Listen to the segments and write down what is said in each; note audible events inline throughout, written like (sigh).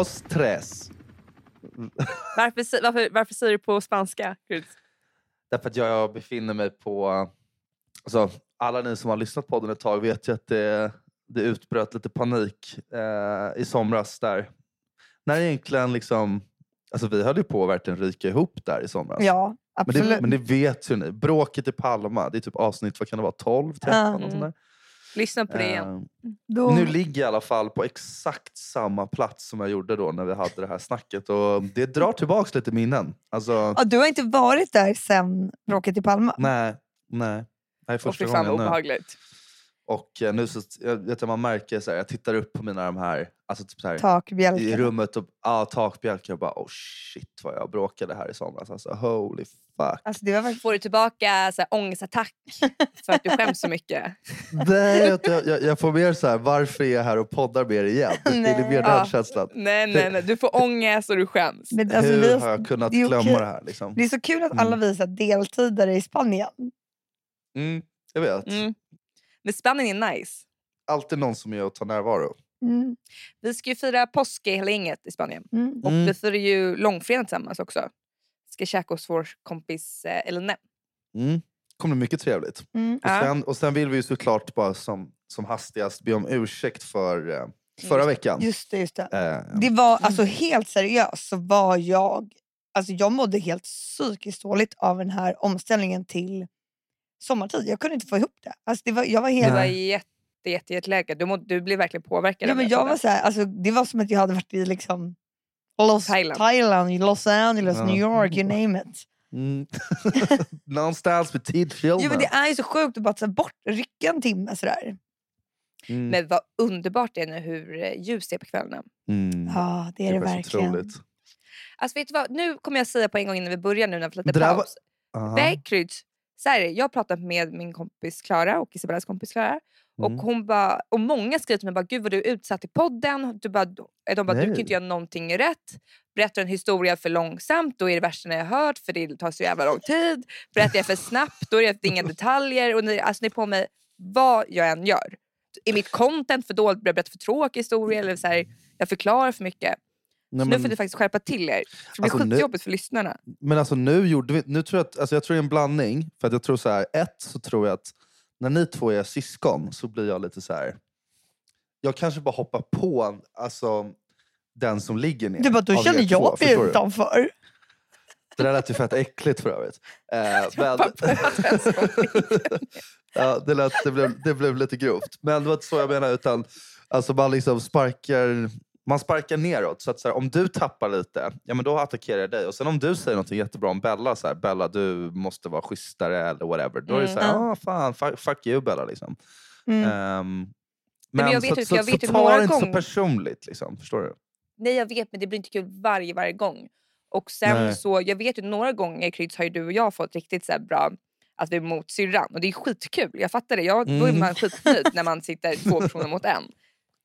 Dos, tres. Varför, varför, varför säger du på spanska? Därför att jag befinner mig på... Alltså, alla ni som har lyssnat på den ett tag vet ju att det, det utbröt lite panik eh, i somras där. När egentligen liksom... Alltså vi höll ju på att verkligen ryka ihop där i somras. Ja, men, absolut. det, men det vet ju ni. Bråket i Palma, det är typ avsnitt, vad kan det vara, 12, 13? Ja. något sånt där. Lyssna på det igen. Eh, Då, Nu ligger jag i alla fall på exakt samma plats som jag gjorde då när vi hade det här snacket. Och det drar tillbaks lite minnen. Alltså, ja, du har inte varit där sen bråket i Palma? nej, nej. Det här är Och första fy fan vad gången nu. Och eh, nu så, jag vet man märker, så här, jag tittar upp på mina de här, alltså typ så här i Takbjälkar. rummet och ah, takbjälkar och bara oh shit vad jag bråkade här i somras. Alltså holy fuck. Alltså, det var verkligen... Får du tillbaka så här, ångestattack för att du skäms så mycket? (laughs) Nej, jag, jag, jag får mer så här, varför är jag här och poddar med er igen? Det är Nej. mer den Ja. känslan. Nej, nej, nej. Du får ångest och du skäms. Men, alltså, Hur vi har jag kunnat det glömma det här? Liksom? Det är så kul att alla Mm. visar deltidare i Spanien. Mm, jag vet. Mm. Men Spanien är nice. Alltid någon som är och tar närvaro. Mm. Vi ska ju fira påsk i hela gänget i Spanien. Mm. Och Mm. vi firar ju långfredag tillsammans också. Ska käka hos vår kompis eh, Eline. Mm. kommer bli mycket trevligt. Mm. Och, sen, och sen vill vi ju såklart bara som, som hastigast be om ursäkt för eh, förra Just det. veckan. Just det, just det. Eh, Det var alltså helt seriöst så var jag, alltså jag mådde helt psykiskt dåligt av den här omställningen till sommartid. Jag kunde inte få ihop det. Alltså det var, jag var helt... Du var jätte, jätte, jätteläge. Du, må, du blev verkligen påverkad. Ja, men det, jag var så här, alltså, det var som att jag hade varit i liksom Los, Thailand. Thailand. Los Angeles, Ja. New York, you name it. mm. (laughs) Någonstans med tidfilmen. Jo, men det är ju så sjukt att bara ta bort, rycka en timme sådär. mm. Men vad underbart det är nu hur eh, ljus det är på kvällarna. Mm. Ja, det är det, faktiskt verkligen. otroligt. Alltså vet du vad, nu kommer jag säga på en gång innan vi börjar nu när vi lite Det där var- paus. Aha. Backryds, så här, jag har pratat med min kompis Klara och Isabellas kompis Klara. Och, Mm. hon bara, och många skriver till mig bara, gud vad du är utsatt i podden. Du bara, de bara, du kan inte göra någonting rätt. Berättar en historia för långsamt, då är det värsta ni har hört för det tar så jävla lång tid. Berättar jag för snabbt, då är det inga detaljer. Och ni, alltså, ni är på mig vad jag än gör. Är mitt content för dåligt? Börjar jag för tråkig historia? Eller så här, jag förklarar för mycket. Nej, så nu men, får ni faktiskt skärpa till er. För det blir Alltså, nu- skitjobbigt för lyssnarna. men alltså nu gjorde vi... Nu tror jag, att, alltså jag tror det är en blandning. För att jag tror så här, ett så tror jag att när ni två är syskon så blir jag lite så här... Jag kanske bara hoppar på alltså, den som ligger ner. Du bara, då känner er jag mig utanför. Det där lät ju fett äckligt för övrigt. Eh, (laughs) men... (laughs) Ja, det, lät, det, blev, det blev lite grovt. Men det var inte så jag menade. Utan, alltså man liksom sparkar, man sparkar neråt. Så att så här, om du tappar lite, ja, men då attackerar jag dig. Och sen om du säger något jättebra om Bella, så här, Bella du måste vara schysstare eller whatever. Då är det så här, Mm. ah, fan, fuck, fuck you Bella. Liksom. Mm. Ehm, men men jag vet så, så, jag vet så ju ta det inte så gånger- personligt. Liksom, förstår du? Nej jag vet men det blir inte kul varje, varje gång. Och sen Nej. så, jag vet ju några gånger Kryds har du och jag fått riktigt så bra att vi är mot syrran och det är skitkul. Jag fattar det. Jag, Då är Mm. man skitnöjd när man sitter två personer mot en.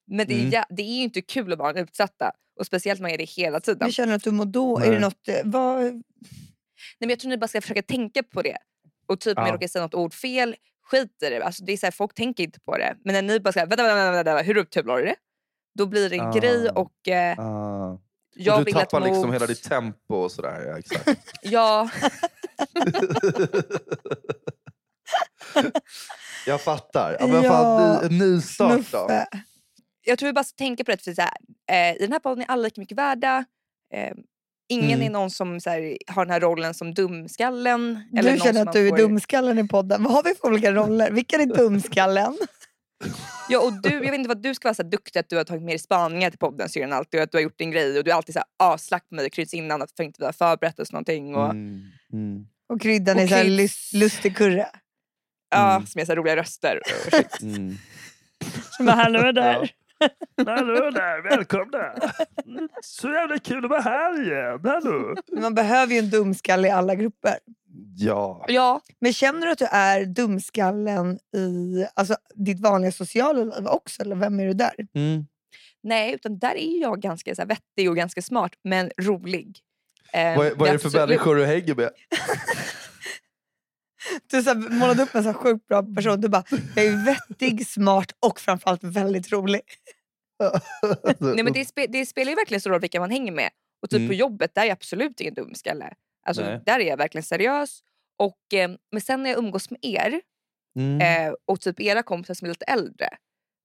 Men det är, Mm. ja, det är ju inte kul att vara utsatta. Och speciellt när man är det hela tiden. Jag känner att du mår då. Är Nej. det något, eh, vad, Nej, men jag tror ni bara ska försöka tänka på det. Och typ om Ja. jag råkar säga något ord fel, skit i det. Alltså, det är så här, folk tänker inte på det. Men när ni bara säger vänta, vänta, vänta, vänta, hur upptuvlar du det? Då blir det en Ah. grej och eh, Ah. jag och du tappar att liksom mot... hela ditt tempo och sådär. Ja, exakt. (laughs) Ja, (laughs) jag fattar. Ja, men Ja, fan, ny, en ny start då. Jag tror vi bara ska tänka på det. För så här, eh, I den här podden är alla lika mycket värda. Eh, ingen Mm. är någon som så här, har den här rollen som dumskallen. Eller Du någon känner att du är får- dumskallen i podden. Vad har vi för olika roller? Vilken är dumskallen? Ja, och du, jag vet inte vad du ska vara så här duktig att du har tagit med dig spaningar till podden syrran alltid och att du har gjort din grej och du är alltid så här aslack på mig och kryds innan att inte vi har förberett oss någonting. Och, Mm, mm, Och kryddan Och är så här lustig kurre. ja, Mm. Som är så här roliga röster. och (laughs) shit. mm. Som bara, hallå där. (laughs) Hallå där, välkomna! Så jävla kul att vara här igen. Hallå! Man behöver ju en dumskalle i alla grupper. Ja. ja, Men känner du att du är dumskallen i alltså, ditt vanliga sociala liv också? Eller vem är du där? Mm. nej, utan där är jag ganska så här, vettig och ganska smart men rolig. Eh, Vad, är, vad är det för absolut- människor du hänger med? (laughs) (laughs) Du så här, målade upp en så här sjukt bra person. Du bara, jag är vettig, smart och framförallt väldigt rolig. (laughs) Nej, men det, spe, det spelar ju verkligen så roll vilka man hänger med. Och typ Mm. på jobbet, där är jag absolut ingen dumskalle. Alltså, Nej. där är jag verkligen seriös. Och, eh, men sen när jag umgås med er Mm. eh, och typ era kompisar som är lite äldre,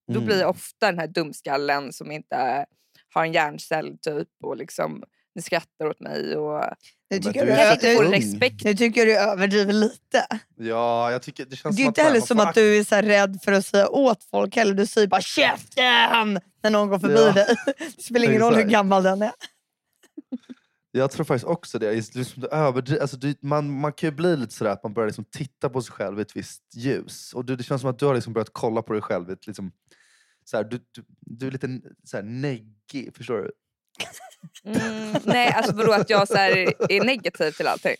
då Mm. blir jag ofta den här dumskallen som inte har en hjärncell typ och liksom ni skrattar åt mig. Och... Nu tycker, du jag, inte får respekt. nu tycker du överdriver lite. Ja, jag tycker det känns Det är som inte att heller som att du är så här rädd för att säga åt folk heller. Du säger bara käften när någon går förbi Ja. dig. (laughs) Det spelar ingen roll hur gammal den är. Jag tror faktiskt också det. Liksom, du överdri- alltså, du, man, man kan ju bli lite sådär att man börjar liksom titta på sig själv i ett visst ljus. Och du, det känns som att du har liksom börjat kolla på dig själv. Ett, liksom, såhär, du, du, du är lite såhär, neggig, förstår du? Mm, nej, alltså vadå att jag så här, är negativ till allting?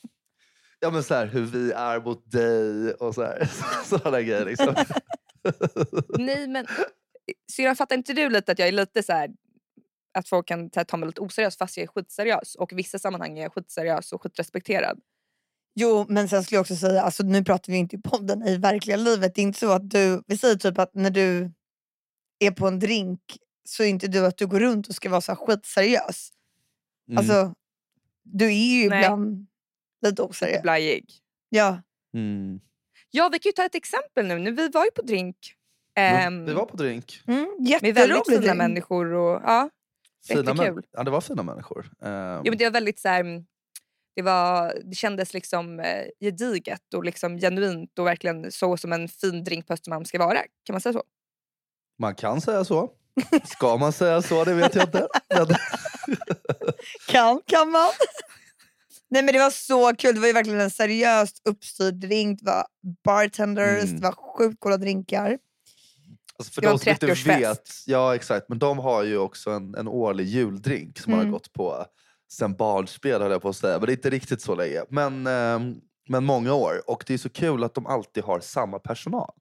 Ja men såhär hur vi är mot dig och såhär, (laughs) sådana grejer. Liksom. Nej men, så jag fattar inte du lite att jag är lite så här att folk kan ta ta mig lite oseriöst fast jag är skitseriös och i vissa sammanhang är jag skitseriös och skitrespekterad. Jo, men sen skulle jag också säga, alltså, nu pratar vi inte i podden, i verkliga livet. Det är inte så att du, vi säger typ att när du är på en drink så är inte du att du går runt och ska vara så här skitseriös. Mm. Alltså, du är ju Nej. ibland lite oseriös. blajig. Ja. mm. Ja vi kan ju ta ett exempel nu. nu vi var ju på drink. ehm, Vi var på drink. Mm, med väldigt fina drink. människor. Och, ja, Fina män- ja, det var fina människor. Ehm, ja, men det var väldigt så här, mm, det, var, det kändes liksom eh, gediget och liksom genuint och verkligen så som en fin drink på Östermalm ska vara. Kan man säga så? Man kan säga så. Ska man säga så? Det vet jag inte. (laughs) Kan, kan man. Nej men det var så kul. Det var ju verkligen en seriöst uppstyrd drink. Det var bartenders, Mm. det var sjukt coola drinkar. alltså för Det de som inte 30-årsfest. vet. Ja exakt, men de har ju också en, en årlig juldrink som Mm. har gått på sen barnspel höll jag på att säga. Men det är inte riktigt så länge. Men, ehm, men många år. Och det är så kul att de alltid har samma personal.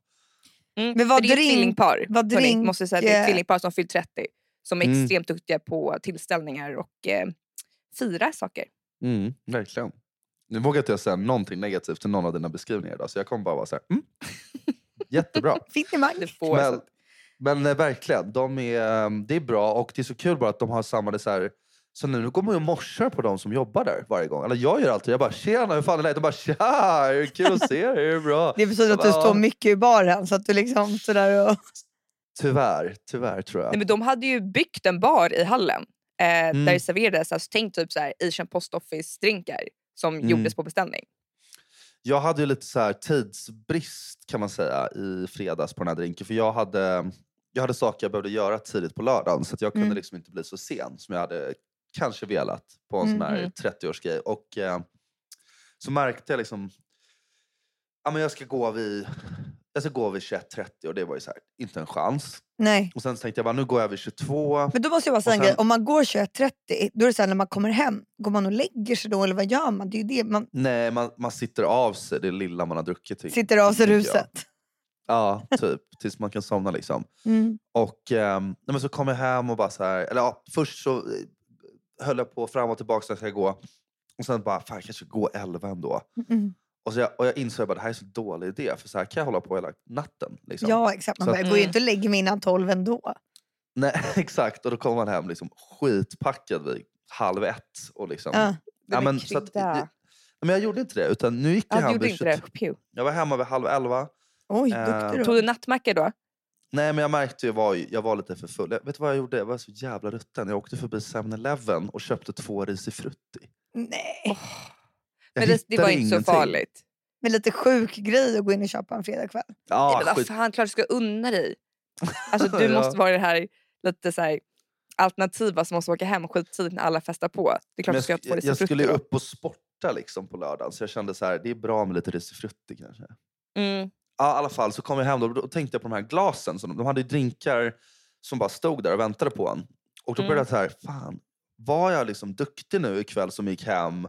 Mm. Men vad det är ett tvillingpar. vad hörni, drink, måste jag säga, det är ett tvillingpar som fyllt 30 som är Mm. extremt duktiga på tillställningar och eh, fira saker. Mm, verkligen. Nu vågar inte jag säga någonting negativt till någon av dina beskrivningar idag, så jag kommer bara vara så här, mm. (laughs) Jättebra. Finemang. Men, så, men eh, verkligen, de är, eh, det är bra och det är så kul bara att de har samma... Det så, här, så nu går man ju och morsar på de som jobbar där varje gång. Eller jag gör alltid, jag bara tjena hur fan är läget? De bara tja, det kul att se dig? Är det bra? Det betyder att du står mycket i baren så att du liksom sådär och... Tyvärr, tyvärr tror jag. nej, men de hade ju byggt en bar i hallen eh, Mm. där det serverades alltså, tänk typ så här, Asian Post Office-drinkar som Mm. gjordes på beställning. Jag hade ju lite så här tidsbrist kan man säga i fredags på den här drinken. För jag hade, jag hade saker jag behövde göra tidigt på lördagen så att jag kunde Mm. liksom inte bli så sen som jag hade kanske velat på en sån här Mhm. 30-årsgrej. Och eh, så märkte jag liksom, ja men jag ska gå vid, jag ska gå vid 21.30 och det var ju så här, inte en chans. Nej. Och sen tänkte jag bara, nu går jag vid 22. Men då måste jag bara säga en grej. Om man går 21.30, då är det så här, när man kommer hem, går man och lägger sig då eller vad gör man? Det är det man Nej, man, man sitter av sig det lilla man har druckit. tycker- sitter av sig jag. ruset. Ja, typ. Tills man kan somna liksom. (laughs) Mm. Och nej, men så kom jag hem och bara så här, eller ja, först så eh, höll jag på fram och tillbaka när jag ska gå. Och sen bara, fan jag kanske ska gå 11 ändå. Mm. Och, så jag, och jag insåg bara, det här är så dålig idé, för så här kan jag hålla på hela natten. Liksom. Ja exakt, man att- jag går ju Mm. inte och lägger mig innan 12 ändå. Nej, (laughs) exakt, och då kom man hem liksom skitpackad vid halv ett. Och liksom, Ja. ja, men, så att, det, men jag gjorde inte det, utan nu gick jag Ja, hem gjorde vid inte det. 22 Pew. Jag var hemma vid halv elva. Oj, Eh, duktig Tog du nattmacka då? Nej men jag märkte ju, var, jag var lite för full. Jag, vet du vad jag gjorde? Jag var så jävla rutten. Jag åkte förbi 7-Eleven och köpte två risifrutti. Nej, Jag Men det, det var inte så farligt. men lite sjuk grej att gå in och köpa en fredagkväll. Ja, Nej, men vad skit. fan, klart du ska unna dig. Alltså, du (laughs) Ja. måste vara det här lite så här, alternativa som måste åka hem skittidigt när alla festar på. Det är klart Men du ska jag, få jag, jag skulle ju upp och sporta liksom på lördagen så jag kände så här, det är bra med lite risifrutti kanske. mm. Ja, i alla fall så kom jag hem då, och då tänkte jag på de här glasen. Som de, de hade drinkar som bara stod där och väntade på en. Och då Mm. började jag så här, fan, var jag liksom duktig nu ikväll som gick hem?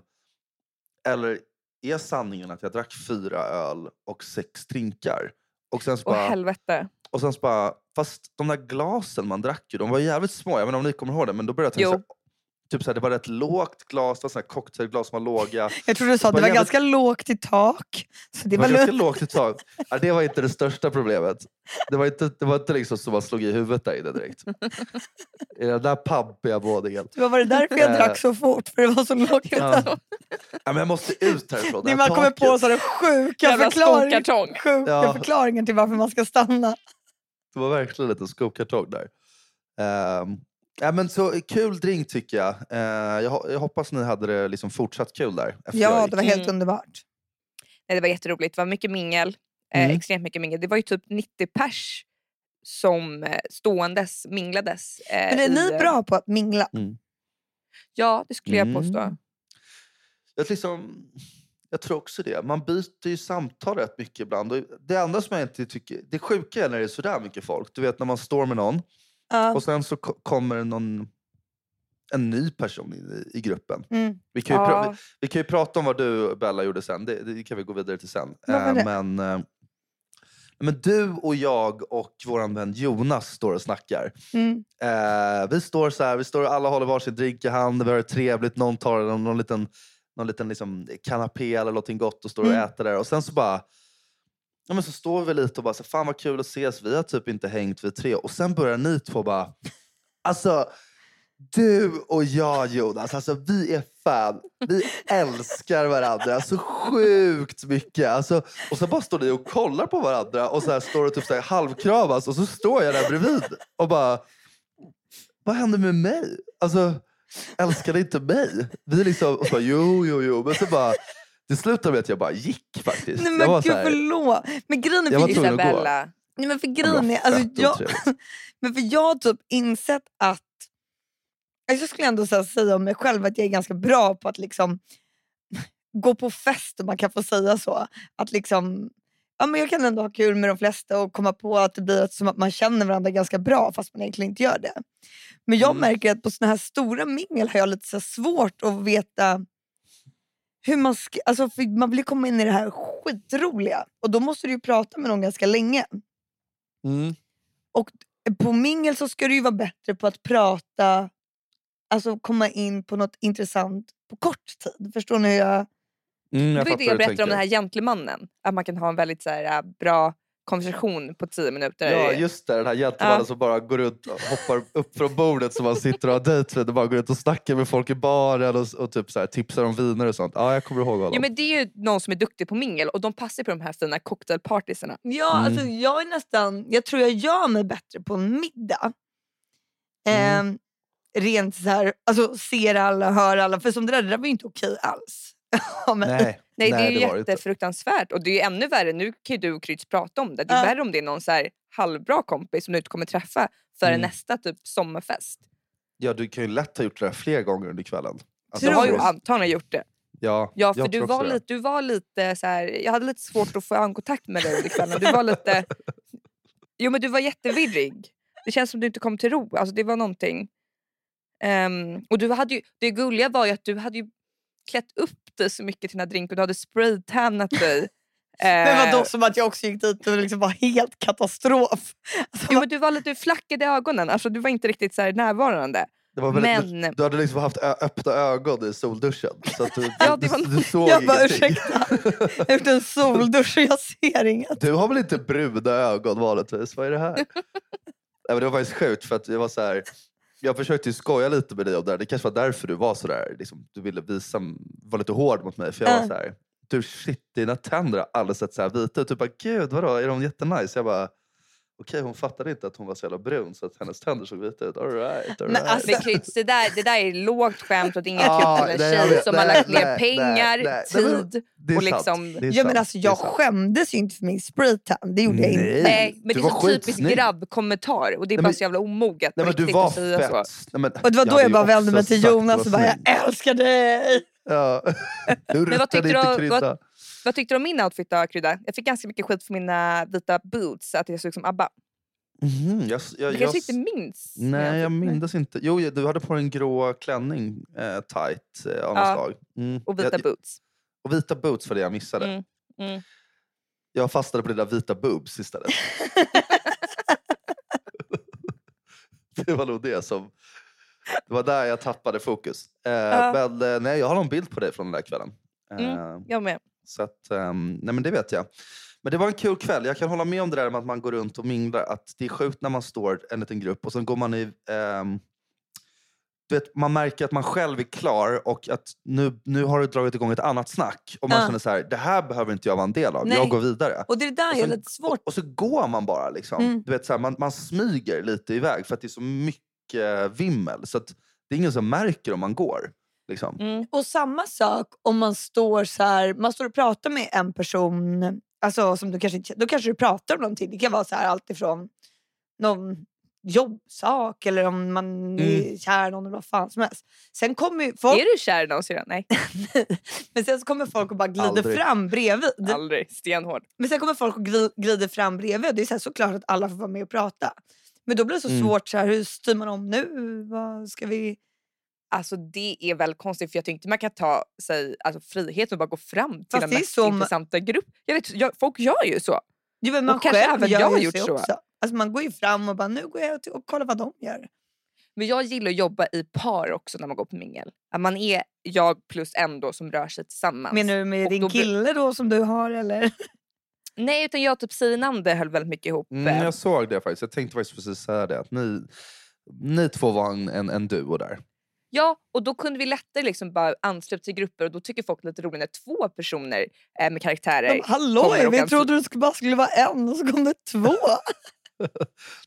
Eller är sanningen att jag drack fyra öl och sex drinkar? Och sen så Åh bara, helvete. och sen så bara, fast de där glasen man drack ju, de var jävligt små. Jag vet inte om ni kommer ihåg det, men då började jag tänka så typ så det var rätt lågt glas, det var såna cocktailglas som var låga. Jag trodde du sa att det var jävligt- ganska lågt i tak. Så det Det var var ganska lågt i tak. (laughs) Ja, det var inte det största problemet. Det var inte, det var inte liksom så man slog i huvudet där inne direkt. I den där pampiga våningen. Det var det därför jag Eh. drack så fort, för det var så lågt i Ja. Ja, men jag måste ut härifrån. Det här man kommer på taket. så den sjuka, skokartong. sjuka Ja. förklaringen till varför man ska stanna. Det var verkligen en liten skokartong där. Um, ja, men så, kul drink tycker jag. Eh, jag. Jag hoppas ni hade det liksom fortsatt kul där. Ja, det var helt Mm. underbart. Nej, det var jätteroligt. Det var mycket mingel. Eh, Mm. extremt mycket mingel. Det var ju typ 90 pers som eh, ståendes minglades. Eh, Men är i, ni eh, bra på att mingla? Ja, det skulle jag Mm. påstå. Jag, liksom, jag tror också det. Man byter ju samtal rätt mycket ibland. Och det enda som jag inte tycker... Det sjuka är när det är sådär mycket folk. Du vet när man står med någon Ja. och sen så ko- kommer någon, en ny person in i, i gruppen. Mm. Vi kan, ju pra- Ja. vi, vi kan ju prata om vad du och Bella gjorde sen. Det, det kan vi gå vidare till sen. Var Eh, det? men, eh, men du och jag och vår vän Jonas står och snackar. Mm. Eh, vi står så här, vi står alla håller varsin drink i hand, vi har det trevligt, någon tar någon, någon liten, någon liten liksom kanapé eller någonting gott och står och Mm. äter där. Och sen så bara, ja, men så står vi lite och bara, så, fan vad kul att ses, vi har typ inte hängt vi tre. Och sen börjar ni två bara, alltså du och jag Jonas, alltså vi är fan, vi älskar varandra så sjukt mycket. Alltså, och så bara står ni och kollar på varandra och så här står och typ så här halvkramas och så står jag där bredvid och bara, vad hände med mig? Alltså, ni inte mig? Vi liksom, och så bara, jo, jo, jo. Men så bara, det slutade med att jag bara gick faktiskt. Nej jag men var så gud här, förlåt. Men grejen är Jag var för. Isabella. nej, men för, grejen är, alltså, jag, (laughs) men för jag har typ insett att, alltså, jag skulle ändå här säga om mig själv att jag är ganska bra på att liksom gå på fest om man kan få säga så. Att liksom, ja, men jag kan ändå ha kul med de flesta och komma på att det blir som att man känner varandra ganska bra fast man egentligen inte gör det. Men jag Mm. märker att på såna här stora mingel har jag lite så svårt att veta hur man ska, alltså för man vill ju komma in i det här skitroliga och då måste du ju prata med någon ganska länge. Mm. På mingel så ska du ju vara bättre på att prata, alltså komma in på något intressant på kort tid. Förstår ni hur jag... Mm, Det var det jag berättade om den här gentlemannen. Att man kan ha en väldigt så här, äh, bra konversation på tio minuter. Ja, just det. Den här gentlemannen Ja. som bara går runt och hoppar upp från bordet som man sitter och har dejt med och bara går ut och snackar med folk i baren och, och typ så här, tipsar om viner och sånt. Ja, jag kommer ihåg honom. Ja, men det är ju någon som är duktig på mingel och de passar på de här fina cocktailpartysarna. Ja, Mm. alltså jag är nästan, jag tror jag gör mig bättre på en middag. Mm. Ehm, rent så här, alltså ser alla, hör alla. För som det där, det där var ju inte okej alls. (laughs) Nej, Nej, det är ju det jättefruktansvärt. Och det är ju ännu värre, nu kan ju du och Kryds prata om det. Det är Ja. värre om det är någon så här halvbra kompis som du inte kommer träffa före Mm. nästa typ sommarfest. Ja, du kan ju lätt ha gjort det där fler gånger under kvällen. Alltså, Du har ju Tror- antagligen gjort det. ja, Ja, för jag du var, också det. lite, du var lite så här, jag hade lite svårt att få ögonkontakt med dig under kvällen. Du var lite... Jo men du var jättevirrig. Det känns som du inte kom till ro. Alltså det var någonting. Ehm, och du hade ju, det gulliga var ju att du hade ju klätt upp dig så mycket till den här drinken. Du hade spraytannat dig. (laughs) Men Eh, vadå, som att jag också gick dit och det liksom var helt katastrof. Alltså, (laughs) Jo, men du var lite du flackade i ögonen. Alltså, du var inte riktigt så här närvarande. Det var väldigt, Men- Du hade liksom haft öppna ögon i solduschen. Så att du, (laughs) Ja, det var- du, du såg jag bara ingenting. ursäkta, jag har gjort en soldusch och jag ser inget. Du har väl inte bruna ögon vanligtvis? Vad är det här? Nej, men det var faktiskt sjukt för att jag var så här. Jag försökte skoja lite med dig om det här. Det kanske var därför du var så där. Liksom, du ville visa, var lite hård mot mig. För jag Ja. var så här. Du shit, dina tänder har aldrig sett så här vita ut. Du bara, gud vadå, är de jättenice? Jag bara, okej hon fattade inte att hon var så jävla brun så att hennes tänder såg vita ut. All right, all Men right. alltså- Men Kryds, det där, det där är lågt skämt är inga Ja, kul tjej som har Nej, lagt ner nej, pengar, nej, men tid. och liksom- Ja, men alltså, jag skämdes ju inte för min spraytan. Det gjorde jag inte. Nej. Men det är var så typisk grabbkommentar och det är Nej, bara men- så jävla omoget Nej, men du var att säga så. fett. Nej, men, Och det var då jag bara vände mig till Jonas och bara, jag älskar dig! Ja. (laughs) Du vad ruttade tyckte inte du- krydda. vad- Vad tyckte du om min outfit då Krydda? Jag fick ganska mycket skit för mina vita boots, att jag såg ut som ABBA. Mhm, jag, jag, Du jag, kanske inte minns? min Nej, jag minns inte. Jo, du hade på dig en grå klänning, eh, tight eh, av Ja. slag. Mm. Och vita jag, boots. och vita boots var det jag missade. Mm. Mm. Jag fastnade på dina vita boobs istället. (laughs) det var nog det som... Det var där jag tappade fokus. Eh, Ja. Men eh, nej, jag har någon bild på dig från den där kvällen. Mm. Eh, Jag med. Så att, ehm, nej men det vet jag. Men det var en kul kväll. Jag kan hålla med om det där med att man går runt och minglar. Att det är sjukt när man står en liten grupp och sen går man i... ehm, du vet, man märker att man själv är klar och att nu, nu har du dragit igång ett annat snack. Och man Ja. känner så här, det här behöver inte jag vara en del av. Nej. Jag går vidare. Och det är där Och är sen- lite svårt. Och, och så går man bara. Liksom. Mm. Du vet, så här, man, man smyger lite iväg för att det är så mycket vimmel. Så att det är ingen som märker om man går. Liksom. Mm. Och samma sak om man står så här, man står och pratar med en person, alltså som du kanske inte då kanske du pratar om någonting. Det kan vara så här allt ifrån någon jobbsak eller om man är kär i någon eller vad fan som helst. Sen kommer folk, Är du kär i någon syrran? Nej, (laughs) men sen så kommer folk och bara glider Aldrig. fram bredvid. aldrig. Stenhård. Men sen kommer folk och gli- glider fram bredvid och det är så här, såklart att alla får vara med och prata. Men då blir det så Mm. svårt, så här, hur styr man om nu? Vad ska vi... Alltså det är väl konstigt för jag tycker inte man kan ta sig alltså, friheten och bara gå fram till Fast den mest som- intressanta grupp. Jag vet, jag, folk gör ju så. Jo, men man Och kanske även gör jag har gjort så. Också. Alltså man går ju fram och bara, nu går jag och, och kollar vad de gör. Men jag gillar att jobba i par också när man går på mingel. Att man är jag plus en då som rör sig tillsammans. Menar du med Och din då kille då som du har eller? (laughs) Nej utan jag och typ Sinander höll väldigt mycket ihop. Mm, jag såg det faktiskt. Jag tänkte faktiskt precis säga det. Att ni, ni två var en, en, en duo där. Ja, och då kunde vi lättare liksom bara ansluta till grupper och då tycker folk det är lite roligt när två personer eh, med karaktärer De, Hallå, vi kan- trodde det skulle- bara skulle vara en och så kom det två. (laughs)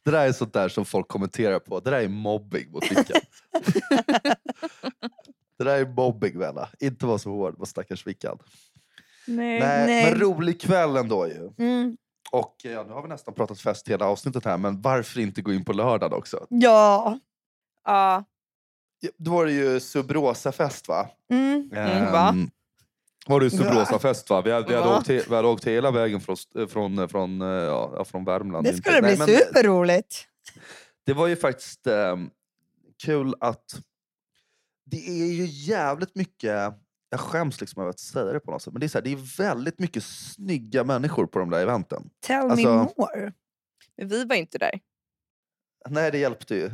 Det där är sånt där som folk kommenterar på. Det där är mobbing mot Vickan. (laughs) det där är mobbing Bella. Inte vara så hård mot stackars Vickan. Nej. Nej, nej. Men rolig kväll ändå ju. Mm. Och ja, nu har vi nästan pratat fest hela avsnittet här. Men varför inte gå in på lördagen också? Ja, Ja, Då var det ju Subrosa-fest va? Mm. Mm, va? Ehm, Var det ju Va? Subrosa-fest va? Vi hade, vi, hade Va? åkt, vi hade åkt hela vägen från, från, från, eh, ja, från Värmland. Det Inte- skulle bli nej, men- superroligt. Det var ju faktiskt ehm, kul att... Det är ju jävligt mycket... Jag skäms liksom över att säga det på något sätt. Men det är, så här, det är väldigt mycket snygga människor på de där eventen. Tell me Alltså- more. men vi var inte där. Nej, det hjälpte ju. Eh,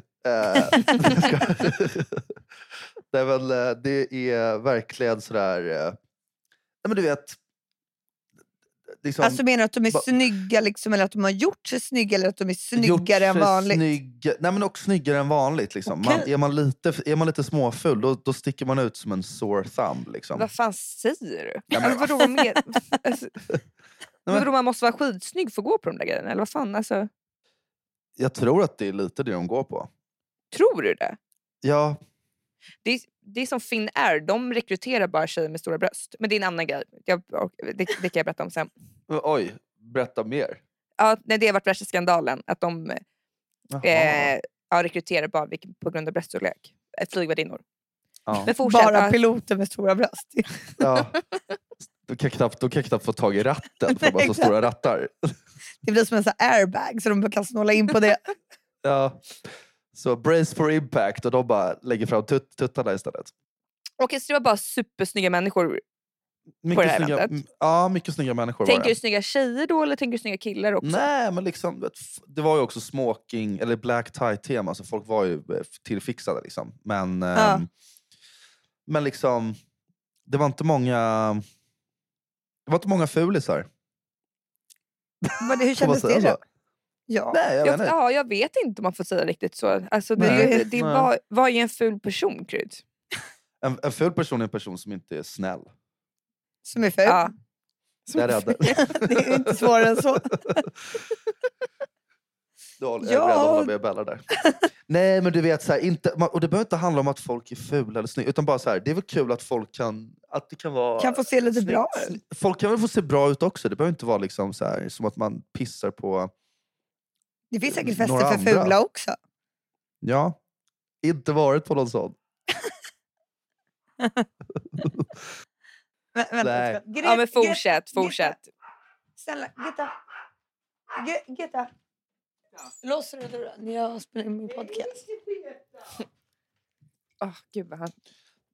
det, är väl, eh, det är verkligen sådär... eh, Nej, men du vet... Liksom, Alltså menar du att de är snygga liksom, eller att de har gjort sig snygga eller att de är snyggare än vanligt? Snygg, nej, men också snyggare än vanligt. Liksom. Man, Okej. är, man lite, är man lite småfull, då, då sticker man ut som en sore thumb. Liksom. Vad fan säger du? Ja, men (laughs) alltså, alltså, men- vadå, man måste vara skitsnygg för att gå på de där grejerna? Eller vad fan? Alltså, Jag tror att det är lite det de går på. tror du det? Ja, Det är, det är som Finn är, de rekryterar bara tjejer med stora bröst. Men det är en annan grej. Jag, det, det kan jag berätta om sen. men oj, berätta mer. Ja, nej, det har varit värsta skandalen. Att de eh, ja, rekryterar bara på grund av bröststorlek. Flygvärdinnor. ja. Bara piloter med stora bröst. Ja. (laughs) (laughs) Då kan, knappt, då kan knappt få tag i ratten för de har så (laughs) stora rattar. Det blir som en sån airbag så de kan snåla in på det. (laughs) Ja. Så brace for impact och de bara lägger fram tut, tuttarna istället. Okej, så det var bara supersnygga människor. Mycket det här snygga, ja, mycket snygga människor Tänker du snygga tjejer då eller tänker du snygga killar också? Nej, men liksom, det var ju också smoking, eller black tie-tema, så folk var ju eh, tillfixade. Liksom. Men, Ja. ehm, men liksom, det var inte många... Det var inte många fulisar. Vad det- Hur (laughs) kändes det då? Ja. Nej, jag Jag, vet inte. ja, jag vet inte om man får säga riktigt så. Alltså, det, Nej, det, vad är en ful person, Kryd? En, en ful person är en person som inte är snäll. Som är ful. Ja. (laughs) Det är rädd. Det är inte svårare än så. (laughs) Du håller- Jag är Ja. beredd att hålla med Bella där. (laughs) Nej men du vet, så här, inte, och det behöver inte handla om att folk är fula eller snygga. Utan bara så här, det är väl kul att folk kan... Att det kan vara... Kan få se lite bra ut. Folk kan väl få se bra ut också. Det behöver inte vara liksom så här, som att man pissar på... Det finns säkert fester för andra. fula också. Ja, inte varit på någon sån. Vä vänta, Nej. jag ja, men fortsätt, fortsätt. Snälla, Gitta. Ge- Gitta. Låser du dörren? Jag spelar in min podcast. Åh, (laughs) gud vad han...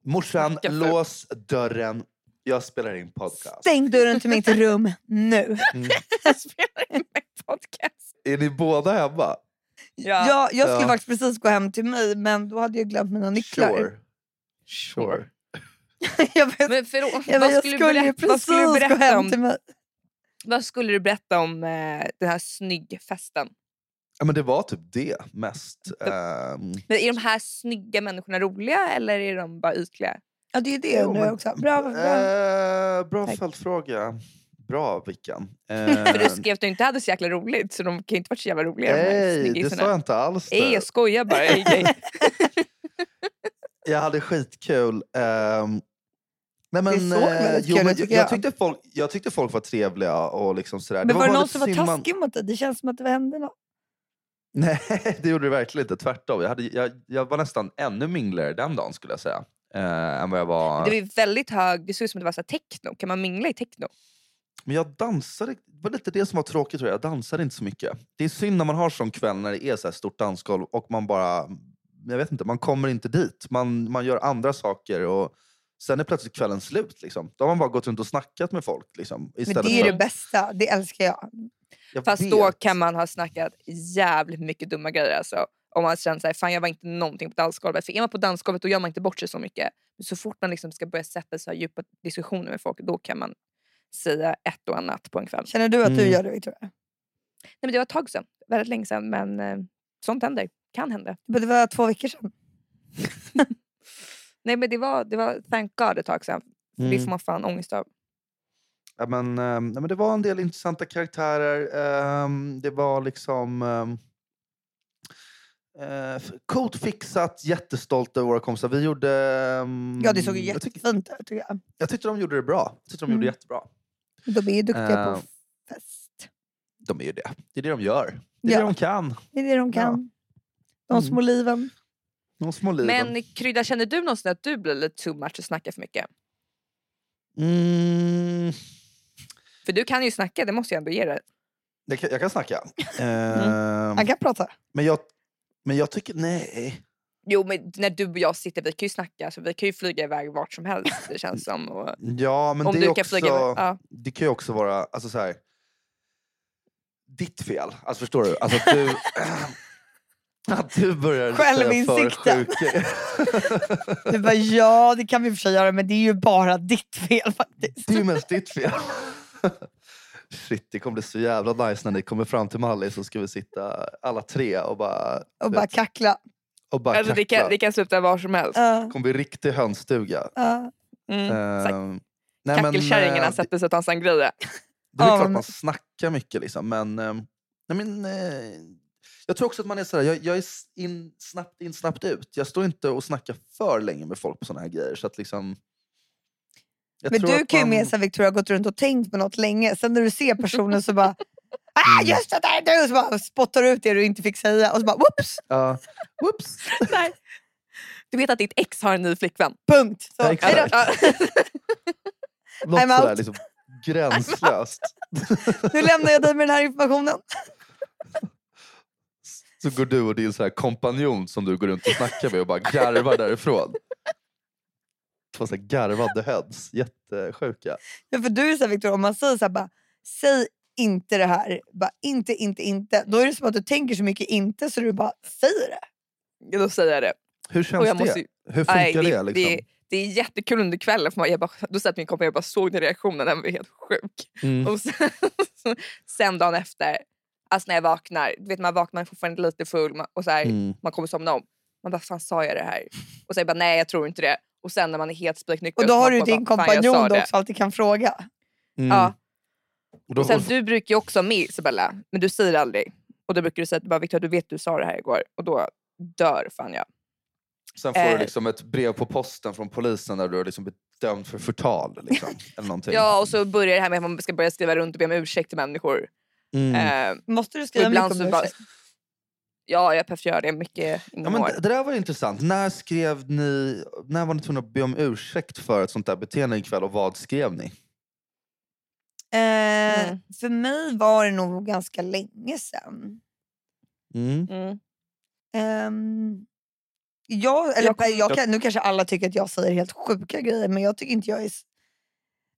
Morsan, lås dörren. Jag spelar in podcast. Stäng dörren till mitt rum nu. Mm. (laughs) Jag spelar in min podcast. Är ni båda hemma? Ja. Jag, jag skulle Ja. faktiskt precis gå hem till mig men då hade jag glömt mina nycklar. Sure. Sure. (laughs) jag vet, Men förlåt, jag, vad, jag skulle skulle du ju berätta, vad precis skulle du gå berätta hem om till mig. Vad skulle du berätta om eh, den här snyggfesten? Ja, men det var typ det mest. Ehm, Men är de här snygga människorna roliga eller är de bara ytliga? Ja det är det jag undrar också. Bra, bra. eh, bra Tack. följdfråga. Bra Vickan. (laughs) För du Eh, skrev att du inte hade så jäkla roligt så de kan ju inte varit så jävla roliga de Nej, det snyggisarna. sa jag inte alls. Nej det. jag skojar bara. (laughs) Jag hade skitkul. Ehm, nej men, eh, jo, men jag, jag, tyckte folk, jag tyckte folk var trevliga och liksom sådär. Men var det bara någon som var taskig mot dig? Det känns som att det hände något. Nej, (laughs) det gjorde det verkligen inte. Tvärtom. Jag, hade, jag, jag var nästan ännu mingligare den dagen skulle jag säga. Eh, än vad jag var... Det var väldigt hög, det såg ut som att det var så techno. Kan man mingla i techno? Men jag dansade, det var lite det som var tråkigt tror jag. Jag dansade inte så mycket. Det är synd när man har sån kväll när det är så här stort dansgolv och man bara, jag vet inte, man kommer inte dit. Man, man gör andra saker och sen är plötsligt kvällen slut. Liksom. Då har man bara gått runt och snackat med folk. Liksom, Men det är för, det bästa. Det älskar jag. jag Fast då vet. kan man ha snackat jävligt mycket dumma grejer. Alltså. Om man känner såhär, fan jag var inte någonting på dansgolvet. För är man på dansgolvet då gör man inte bort sig så mycket. Men så fort man liksom ska börja sätta så här djupa diskussioner med folk, då kan man säga ett och annat på en kväll. Känner du att du Mm. gör det Victoria? Nej, men det var ett tag sedan, väldigt länge sedan. Men eh, sånt händer, kan hända. Men Det var två veckor sedan. (laughs) Nej men det var, det var thank God ett tag sedan. För Det Mm. får man fan ångest av. Ja, men, eh, nej, men det var en del intressanta karaktärer. ehm, det var liksom... ehm, eh, f- coolt fixat, jättestolt över våra kompisar. Vi gjorde... ehm, Ja det såg ju jag, tyck, jättefint ut tycker jag. jag tyckte de gjorde det bra. Jag tyckte de gjorde Mm. det jättebra. De är ju duktiga Eh, på fest. De är ju det. Det är det de gör. Det är Ja. det de kan. Det är det de kan. De Mm. små liven. De små liven. Men Krydda, känner du någonsin att du blir lite too much och snackar för mycket? Mm, För du kan ju snacka, det måste jag ändå ge dig. jag, kan, jag kan snacka. (laughs) Mm. Ehm, Han kan prata. men, jag, men jag tycker... Nej. Jo men när du och jag sitter, vi kan ju snacka, så vi kan ju flyga iväg vart som helst det känns som. Och, Ja, men om det, du är kan också, flyga. Ja. det kan ju också vara alltså så här, ditt fel. Alltså förstår du? Alltså du, (laughs) att du börjar säga för Självinsikten. Du bara ja det kan vi i och för sig göra men det är ju bara ditt fel faktiskt. Det är ju mest ditt fel. Shit, det kommer bli så jävla nice när ni kommer fram till Mallis så ska vi sitta alla tre och bara, Och bara vet, kackla. och bara Alltså, det, kackla. kan, det kan sluta var som helst. Ja, Det kommer bli riktig hönsstuga. ja. Mm. Ehm, nej, men, Kackelkärringarna eh, sätter sig och tar en sangria. Det är Ja, klart man snackar mycket liksom, men... eh, nej, men eh, jag tror också att man är sådär, jag, jag är in, snabbt in, snabbt ut. Jag står inte och snackar för länge med folk på såna här grejer. Så att liksom, jag Men tror du att kan ju man- med sig Victoria gått runt och tänkt på något länge. Sen när du ser personen så bara (laughs) Ah Mm. just det, där är du! Så bara spottar ut det du inte fick säga och så bara whoops! Ja, whoops! (laughs) Nej. Du vet att ditt ex har en ny flickvän? Punkt. Så, Ja, exakt. Något sådär liksom, gränslöst. (laughs) Nu lämnar jag dig med den här informationen. Så går du och din så här kompanjon som du går runt och snackar med och bara garvar därifrån. Två så här garvade heads. Jättesjuka. Ja, för du är så här, om man säger så här, bara, säg inte det här, bara, inte, inte, inte. Då är det som att du tänker så mycket inte så du bara säger det. Då säger jag det. Hur Och känns jag det? måste ju- Hur funkar Nej, det? det, liksom? det, det är jättekul under kvällen. För man, jag bara, då satt min kompis jag bara såg den reaktionen, den var helt sjuk. Mm. Och sen, (laughs) sen dagen efter, alltså när jag vaknar, du vet man vaknar fortfarande lite full och så här, Mm. man kommer somna om. Man bara, fan sa jag det här? Och så jag bara, nej jag tror inte det. Och sen när man är helt spiknykter. Och då har du bara, din "Fan, jag sa kompanjon du det." också alltid kan fråga. Mm. Ja. Och sen, du brukar ju också med Isabella, men du säger aldrig. Och då brukar du säga att bara, Victoria du vet du sa det här igår. Och då dör fan jag. sen får eh, du liksom ett brev på posten från polisen där du har liksom blivit dömd för förtal. Liksom, eller någonting. Ja och så börjar det här med att man ska börja skriva runt och be om ursäkt till människor. Mm. Eh, Måste du skriva ibland mycket om bara, ursäkt? Ja jag behöver göra det mycket Ja, men det, det där var intressant. När skrev ni, när var ni tvungna att be om ursäkt för ett sånt där beteende ikväll och vad skrev ni? Eh, Mm. För mig var det nog ganska länge sedan. Mm. Mm. Ehm, jag, eller, Jag jag kom- kan, nu kanske alla tycker att jag säger helt sjuka grejer men jag tycker inte jag är... s-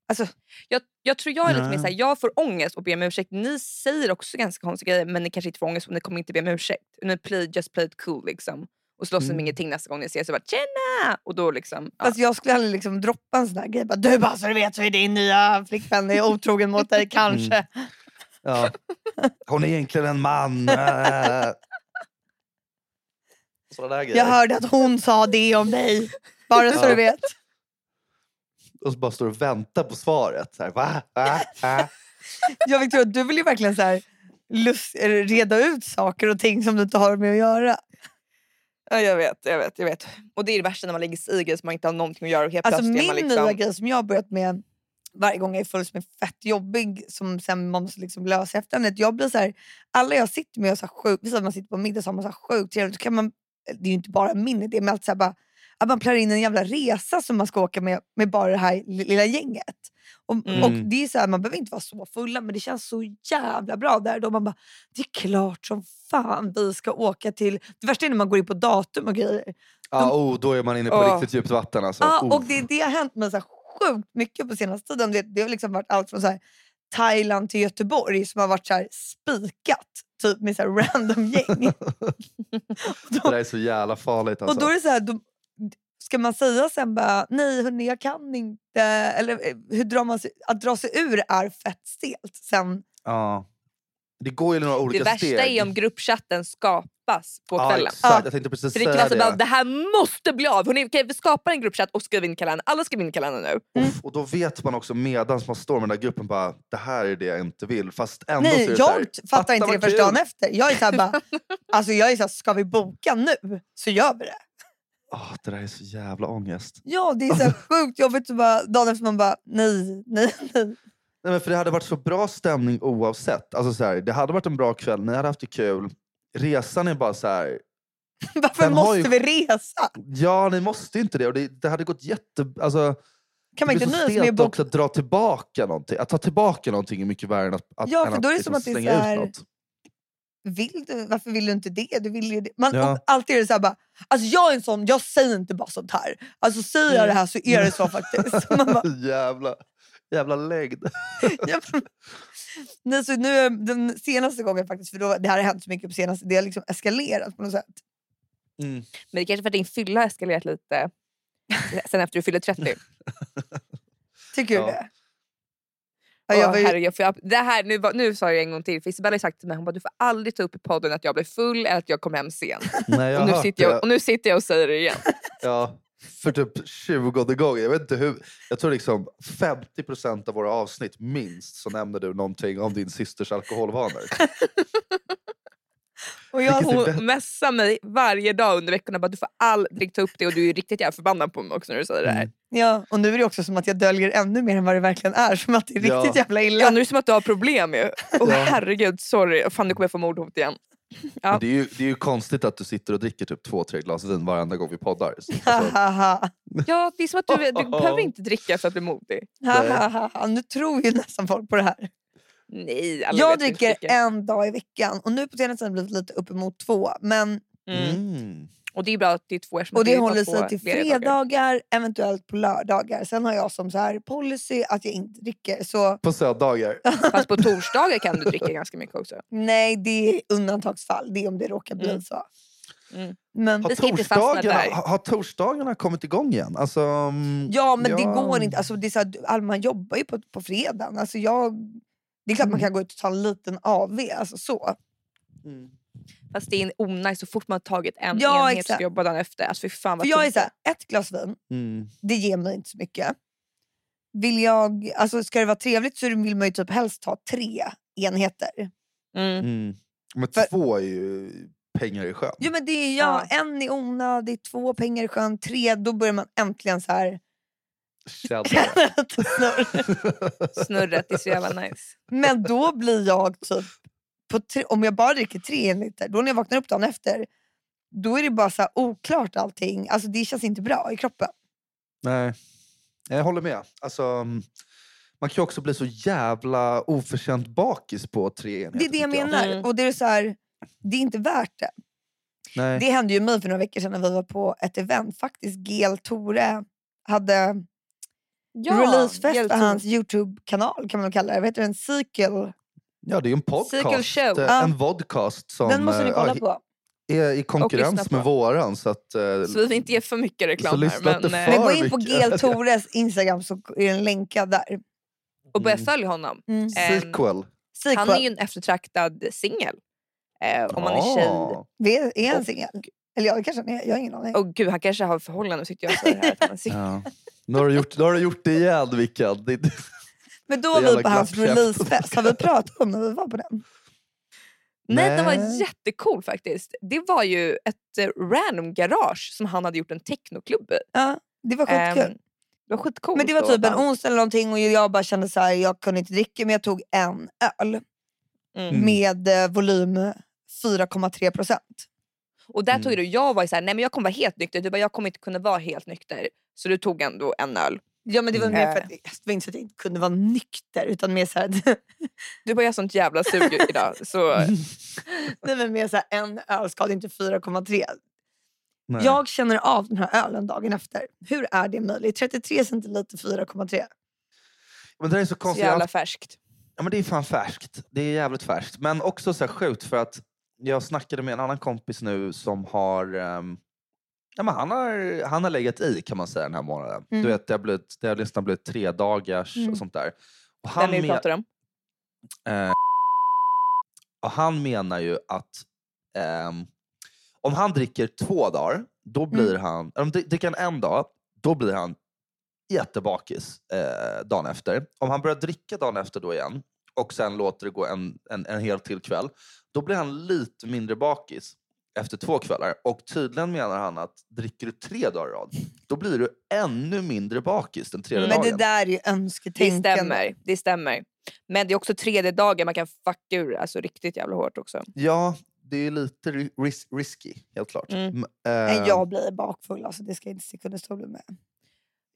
Alltså, Jag, jag tror jag är lite mer såhär, jag får ångest och ber om ursäkt. Ni säger också ganska konstiga grejer men ni kanske inte får ångest och ni kommer inte be om ursäkt. Ni play, just play it cool liksom. Och så låtsas Mm. mm. ingenting nästa gång ni ses. Så bara tjena! Och då liksom... Ja. alltså jag skulle aldrig liksom droppa en sån här grej. Bara, du bara så du vet så är din nya flickvän är otrogen mot dig kanske. Ja. (laughs) Hon är egentligen en man. (laughs) Sådana där grejer. Jag hörde att hon sa det om dig. Bara så Ja. du vet. Och så bara står och väntar på svaret. Så här, va? Va? Va? (laughs) Jag Victoria, du vill ju verkligen så här, lust, eller reda ut saker och ting som du inte har med att göra. Ja, jag vet, jag vet, jag vet. Och det är det värsta när man lägger sig i grejer som man inte har någonting att göra och helt Alltså min är man liksom... nya grej som jag har börjat med varje gång jag är full som är fett jobbig som sen man måste liksom lösa efterhand. Jag blir så här, alla jag sitter med har så här som man sitter på middag så har man så här sjukt trevligt. Så kan man, det är ju inte bara min idé men alltid så här bara, att man planerar in en jävla resa som man ska åka med, med bara det här lilla gänget. Och, Mm. och det är så här, Man behöver inte vara så fulla men det känns så jävla bra där. Då man bara, det är klart som fan vi ska åka till... Det värsta är när man går in på datum och grejer. Ja, oh, då är man inne på Åh. riktigt djupt vatten. Alltså. Ja, Oh. och det, det har hänt mig så här sjukt mycket på senaste tiden. Det, det har liksom varit allt från så här, Thailand till Göteborg som har varit så här spikat. Typ med så random gäng. (laughs) Det där är så jävla farligt. Alltså. (laughs) Och då är det så här, då, ska man säga sen bara nej hörni jag kan inte. Eller eh, hur drar man sig, att dra sig ur är fett stelt. Sen, ja. Det går ju i några Det olika värsta steg. är om gruppchatten skapas på ja, kvällen. exakt. Jag tänkte precis För det säga det. bara, det här måste bli av. Hörrni, okej, vi skapar en gruppchatt och skriver in kalendern. Alla skriver in kalendern nu. Uff, och då vet man också medans man står med den där gruppen bara det här är det jag inte vill. Fast ändå så nej är det så här, jag t- fattar inte det först dagen efter. Jag är så här bara, (laughs) alltså jag är så här, ska vi boka nu så gör vi det. Åh, det där är så jävla ångest. Ja det är så (laughs) sjukt jobbigt. Bara, dagen efter man bara nej, nej, nej. Nej, men för det hade varit så bra stämning oavsett. Alltså, så här, det hade varit en bra kväll, ni hade haft det kul. Resan är bara så här. (laughs) Varför måste ju- vi resa? Ja, ni måste inte det. Och det, det hade gått jätte... Alltså, Kan man inte nöja sig med stelt att att dra tillbaka någonting. Att ta tillbaka någonting är mycket värre än att, att, Ja, än för då är det liksom som att det är slänga så ut här- något. Vill du, varför vill du inte det? Du vill ju det. Man, Ja. alltid är det så här bara, alltså jag är en sån, jag säger inte bara sånt här. Alltså säger jag Mm. det här så är det så faktiskt. Man bara, (laughs) jävla, jävla (laughs) men- Nej, så nu är den senaste gången faktiskt, för då, det här har hänt så mycket på senaste, det har liksom eskalerat på något sätt. Mm. Men det är kanske för att din fylla har eskalerat lite (laughs) sen efter du fyllde 30. Tycker du Ja. det? Ja, jag var ju, herregud, för jag, det här, nu, nu sa jag en gång till, för Isabella har sagt till mig hon bara, du får aldrig ta upp i podden att jag blev full eller att jag kom hem sent. Nej, jag Och nu, sitter jag, och nu sitter jag och säger det igen. (laughs) Ja, för typ 20 gånger. Jag vet inte hur. Jag tror liksom 50% av våra avsnitt minst så nämner du någonting om din systers alkoholvanor. (laughs) och jag, Hon messar mig varje dag under veckorna bara, du får aldrig ta upp det och du är riktigt jävla förbannad på mig också när du säger det här. Mm. ja, och nu är det också som att jag döljer ännu mer än vad det verkligen är. Som att det är Ja. riktigt jävla illa. Ja, nu är det som att du har problem ju. Åh Ja. herregud, sorry. Fan nu kommer jag få mordhot igen. Ja. Men det, är ju, det är ju konstigt att du sitter och dricker typ två, tre glas vin varenda gång vi poddar. Alltså, Hahaha. Ja, det är som att du, du (laughs) behöver inte dricka för att bli modig. Hahaha. nu tror ju nästan folk på det här. Nej, Jag dricker en dag i veckan och nu på senaste tiden har det blivit lite uppemot två. Men, Mm. mm. Och det är bra att det är två och det håller sig till fredagar, eventuellt på lördagar. Sen har jag som så här policy att jag inte dricker. Så På söndagar. (laughs) Fast på torsdagar kan du dricka ganska mycket också. nej, det är undantagsfall. Det är om det råkar bli Mm. så. Mm. Men, Har torsdagarna, har, torsdagarna kommit igång igen? Alltså, mm, ja, men det ja. går inte. Alltså, det är så här, man jobbar ju på, på fredagen. Alltså, jag, det är klart man Mm. kan gå ut och ta en liten AV. Alltså, så. Mm. Fast det är onajs så fort man har tagit en Ja, enhet exakt. så jobbar dagen efter. Alltså, fy fan vad För jag är så här, ett glas vin, Mm. det ger mig inte så mycket. Vill jag, alltså ska det vara trevligt så vill man ju typ helst ha tre enheter. Mm. Mm. Men För- två är ju pengar i sjön. Jo men det är ja, en är onödig, två pengar i sjön, tre då börjar man äntligen så här snurr. (laughs) Snurret är så jävla nice. Men då blir jag typ, på tre, om jag bara dricker tre enheter, då när jag vaknar upp dagen efter, då är det bara så oklart allting. Alltså det känns inte bra i kroppen. Nej, jag håller med. Alltså, mm, man kan ju också bli så jävla oförtjänt bakis på tre enheter. Det är det jag tycker menar. Mm. Och det är så här, det är inte värt det. Nej. Det hände ju mig för några veckor sedan när vi var på ett event. Faktiskt GL Tore hade releasefest helt för hans Youtube-kanal kan man kalla det. Vad heter den? Sequel. Ja, det är ju en podcast. Show. eh, Ja. En vodcast som Den måste ni eh, kolla ja, på. är i konkurrens med våran. Så att, eh, Så vi vill inte ge för mycket reklam här. Men, eh, Men gå in på. GL (laughs) Tores Instagram så är den länkad där. och börja Mm. följa honom. Mm. sequel. Han är Sequel. ju en eftertraktad singel. Eh, om man är tjej. Ah. Är är han singel? Eller ja, det kanske. Jag har ingen aning. Och gud, han kanske har förhållande tyckte jag. Så här, att han är. (laughs) Ja. Nu, har du gjort, nu har du gjort det igen, Vickan. Det, Men då det var vi jävla på hans glappkäft. releasefest. Har vi pratat om när vi var på den? Nej, den var Nej. jättecool faktiskt. Det var ju ett eh, random garage som han hade gjort en technoklubb i. Ja, det var skitkul. Ehm, det var skitcoolt. men det var och typ en onsdag eller någonting och jag bara kände så här, jag kunde inte dricka men jag tog en öl Mm. med eh, volym 4,3 procent. Och där Mm. tog du, jag var ju såhär, nej men jag kommer vara helt nykter. Du bara, jag kommer inte kunna vara helt nykter. Så du tog ändå en öl. Ja men det var mer för att det var inte så att jag inte kunde vara nykter utan mer så här, (laughs) Du bara, jag har sånt jävla sug idag. Så (laughs) nej, men mer så här en öl skadar inte 4,3. nej. Jag känner av den här ölen dagen efter. Hur är det möjligt? 33 centiliter 4,3. Men det är så så konstigt. jävla färskt. Ja, men det är fan färskt. Det är jävligt färskt. Men också så här sjukt för att jag snackade med en annan kompis nu som har... ehm, ja, men han, har han har legat i kan man säga den här månaden. Mm. Du vet, det har, blivit, det har nästan blivit tre dagars Mm. och sånt där. Och han, men, pratar om. eh, och han menar ju att ehm, om han dricker två dagar, då blir Mm. han... Om dricker han en dag, då blir han jättebakis eh, dagen efter. Om han börjar dricka dagen efter då igen och sen låter det gå en, en, en hel till kväll, då blir han lite mindre bakis efter två kvällar. Och tydligen menar han att dricker du tre dagar i rad, då blir du ännu mindre bakis den tredje Mm. Men det dagen. där är ju Det önsketänkande. stämmer. Det stämmer. Men det är också tredje dagen man kan fucka ur alltså, riktigt jävla hårt också. Ja, det är lite ri- ris- risky, helt klart. Mm. M- Men eh, jag blir bakfull, alltså, det ska jag inte sticka under stol med.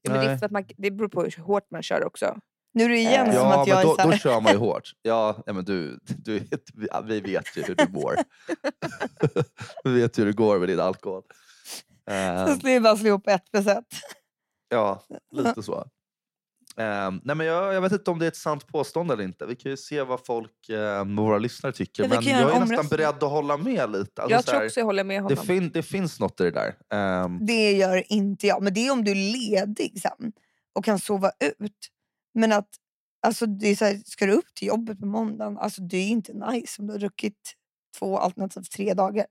Men det, är för att man, det beror på hur hårt man kör också. Nu är det igen Eh, som Ja, att jag men då, är så då kör man ju (laughs) hårt. Ja, men du, du, vi- vi vet ju hur du mår. (laughs) vi vet ju hur det går med din alkohol. Så skulle jag bara slå ihop ett procent. ja, lite så. Eh, nej, men jag, jag vet inte om det är ett sant påstående eller inte. Vi kan ju se vad folk, eh, våra lyssnare tycker. Ja, vi men jag är nästan omröstning. beredd att hålla med lite. Alltså, jag tror här, också jag håller med det, honom. fin, det finns något i det där. Ehm, Det gör inte jag. Men det är om du är ledig sen och kan sova ut. Men att alltså, det är så här, ska du upp till jobbet på måndagen, alltså, det är inte nice om du har druckit två alternativt tre dagar.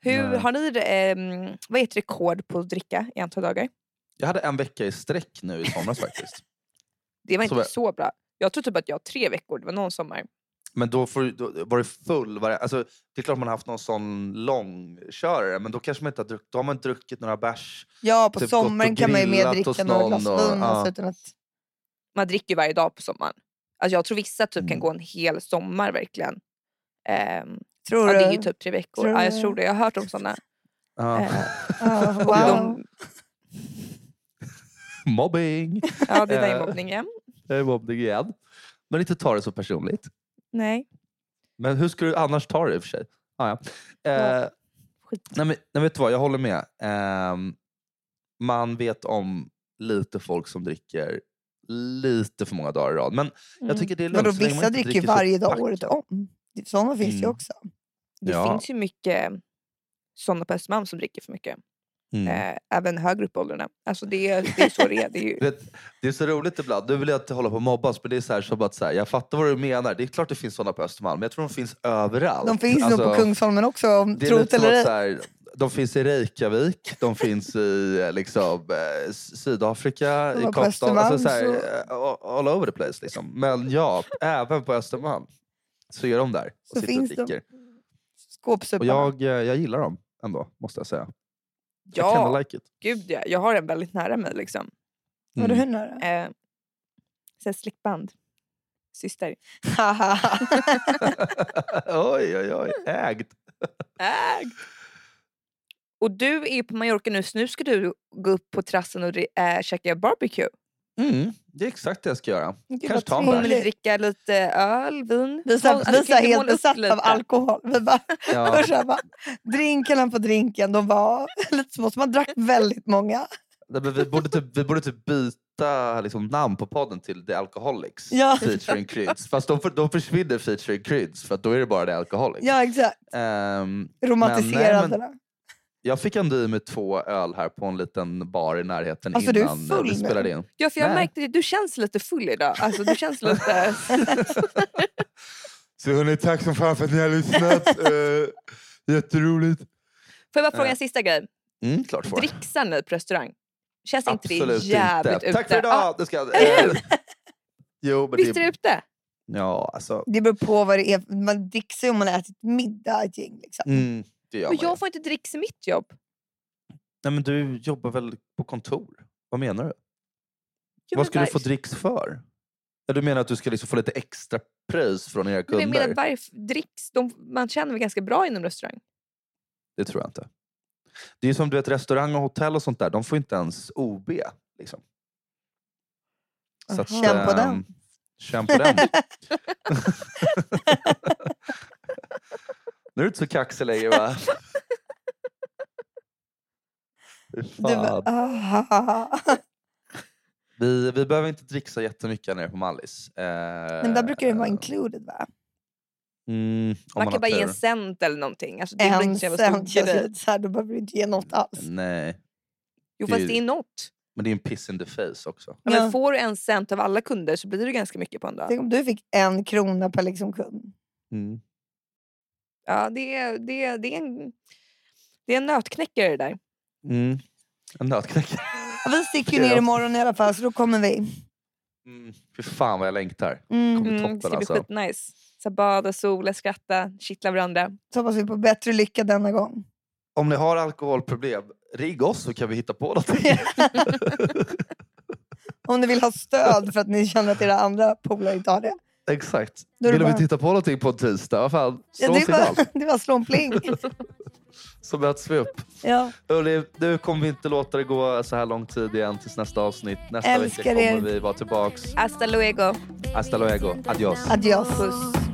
Hur, Nej. har ni um, vad är ett rekord på att dricka i antal dagar? jag hade en vecka i sträck nu i somras faktiskt. (laughs) Det var Så inte vad- så bra. Jag tror typ att jag har tre veckor, det var någon sommar. Men då, får, då var det full var alltså, Det är klart man har haft någon sån långkörare, men då kanske man inte har druckit, då har man inte druckit några bärs. Ja, på Typ sommaren kan man ju mer dricka några glas och- vin. ja. Alltså, utan att, Man dricker ju varje dag på sommaren. Alltså jag tror vissa typ kan Mm. gå en hel sommar verkligen. Ehm, tror ja, du? det är ju typ tre veckor. Ja, jag tror det. Jag har hört om sådana. Eh, Ja, och wow. de, (laughs) Mobbing! ja, det där är Eh. mobbning igen. Det är mobbning igen. Men inte ta det så personligt. Nej. Men hur ska du annars ta det i och för sig? Ah, ja. eh, nej, men, nej, vet du vad, jag håller med. Ehm, man vet om lite folk som dricker lite för många dagar i rad. Men jag Mm. tycker det är lugnt. Man vissa dricker varje dag pack. året om. Det- Sådana finns det ju Mm. också. Det Ja. finns ju mycket sådana på Östermalm som dricker för mycket. Mm. Eh, även högre upp i åldrarna. Alltså det, är- det är så det är. Det är ju, (laughs) Vet, det är så roligt ibland. Nu vill jag inte hålla på och mobbas, men det är så här, som att så här, jag fattar vad du menar. Det är klart det finns sådana på Östermalm, men jag tror de finns överallt. De finns nog på Alltså, Kungsholmen också, om Det är trot eller ej. De finns i Reykjavik, de finns i eh, liksom, eh, Sydafrika, i Kapstaden. Alltså, så eh, all- over the place. Liksom. Men ja, även på Östermalm så är de där och Så sitter finns och de. dricker. Och jag, jag gillar dem ändå, måste jag säga. Ja, like it. gud ja. Jag har en väldigt nära mig liksom. Vadå, Mm. hur nära? Eh, så här slickband. Syster. (laughs) (laughs) oj, oj, oj. Ägd. Ägd. Och du är på Mallorca nu så nu ska du gå upp på terrassen och äh, käka barbecue. Mm, det är exakt det jag ska göra. Gud, Kanske ta en bärs. ni dricka lite öl, vin? Vi är, Alltså, helt besatta av alkohol. Vi bara, (laughs) Ja. så bara, drinkarna på drinken, de var (laughs) lite små. Så man drack väldigt många. Nej, men vi, borde typ, vi borde typ byta liksom, namn på podden till The Alcoholics Ja. featuring Kryds. Fast de, för- de försvinner featuring Kryds för att då är det bara The Alcoholics. Ja, exakt. Ehm, Romantiserade. Men- nej, jag fick ändå i mig två öl här på en liten bar i närheten Alltså, du är innan eh, full vi spelade in. Ja, för jag Nej. märkte att du känns lite full idag. Alltså, du känns lite... (laughs) Så hörni, tack som fan för att ni har lyssnat. uh, (laughs) jätteroligt. Får jag bara fråga Eh, en sista grej? Mm, klart får. Dricksar ni på restaurang? Känns inte Absolut det jävligt inte. ute? Tack för idag! Ja, Det ska, (laughs) eh, jo, men visst är det, det ute? Ja, alltså. Det beror på vad det är. Man dricker ju om man har ätit middag ett gäng. Liksom. Mm, det gör Men man ju. jag får inte dricks i mitt jobb. Nej, men du jobbar väl på kontor? Vad menar du? Jo, Vad men ska du få varför- dricks för? Ja, du menar att du ska liksom få lite extra pris från era Men kunder? jag menar, varför dricks? De, man känner väl ganska bra inom restaurang? Det tror jag inte. Det är ju som du vet, restaurang och hotell och sånt där, de får inte ens OB. Liksom. Så att, Aha. Känn på ehm, den. Känn på den. (laughs) (laughs) (laughs) nu är du inte så kaxig längre va? (laughs) Fy Du bara, fan. aha. Vi, vi behöver inte dricksa jättemycket nere på Mallis. Eh, Men där brukar det vara included va? Mm, om Man, kan bara ge en cent eller någonting. Alltså, det En inte så cent lite så här, då behöver du inte ge något alls. Nej, Jo, det är fast ju- det är något. men det är en piss in the face också. Ja. Men får du en cent av alla kunder så blir det ganska mycket på en dag. Tänk om du fick en krona per liksom kund. Mm. Ja, det, är, det, är, det, är en, det är en nötknäckare det där. Mm. En nötknäckare. Vi sticker ju (laughs) ner imorgon i alla fall så då kommer vi. Mm. Fy fan vad jag längtar. Mm. Kommer Mm, det toppen ska bli alltså. skitnice. Så bada, sola, skratta, kittla varandra. Så hoppas vi på bättre lycka denna gång. Om ni har alkoholproblem, ring oss så kan vi hitta på någonting. (laughs) Om ni vill ha stöd för att ni känner att era andra polare inte har det. Exakt. Då Vill vi bara- titta på någonting på en tisdag? Vad fan, Ja, det, signal det var slå en (laughs) pling. (laughs) så möts vi upp. Ja. Hörrni, nu kommer vi inte låta det gå så här lång tid igen tills nästa avsnitt. Nästa Älskar vecka kommer er. vi vara tillbaks. Hasta luego. Hasta luego. Adios. Adios. Puss.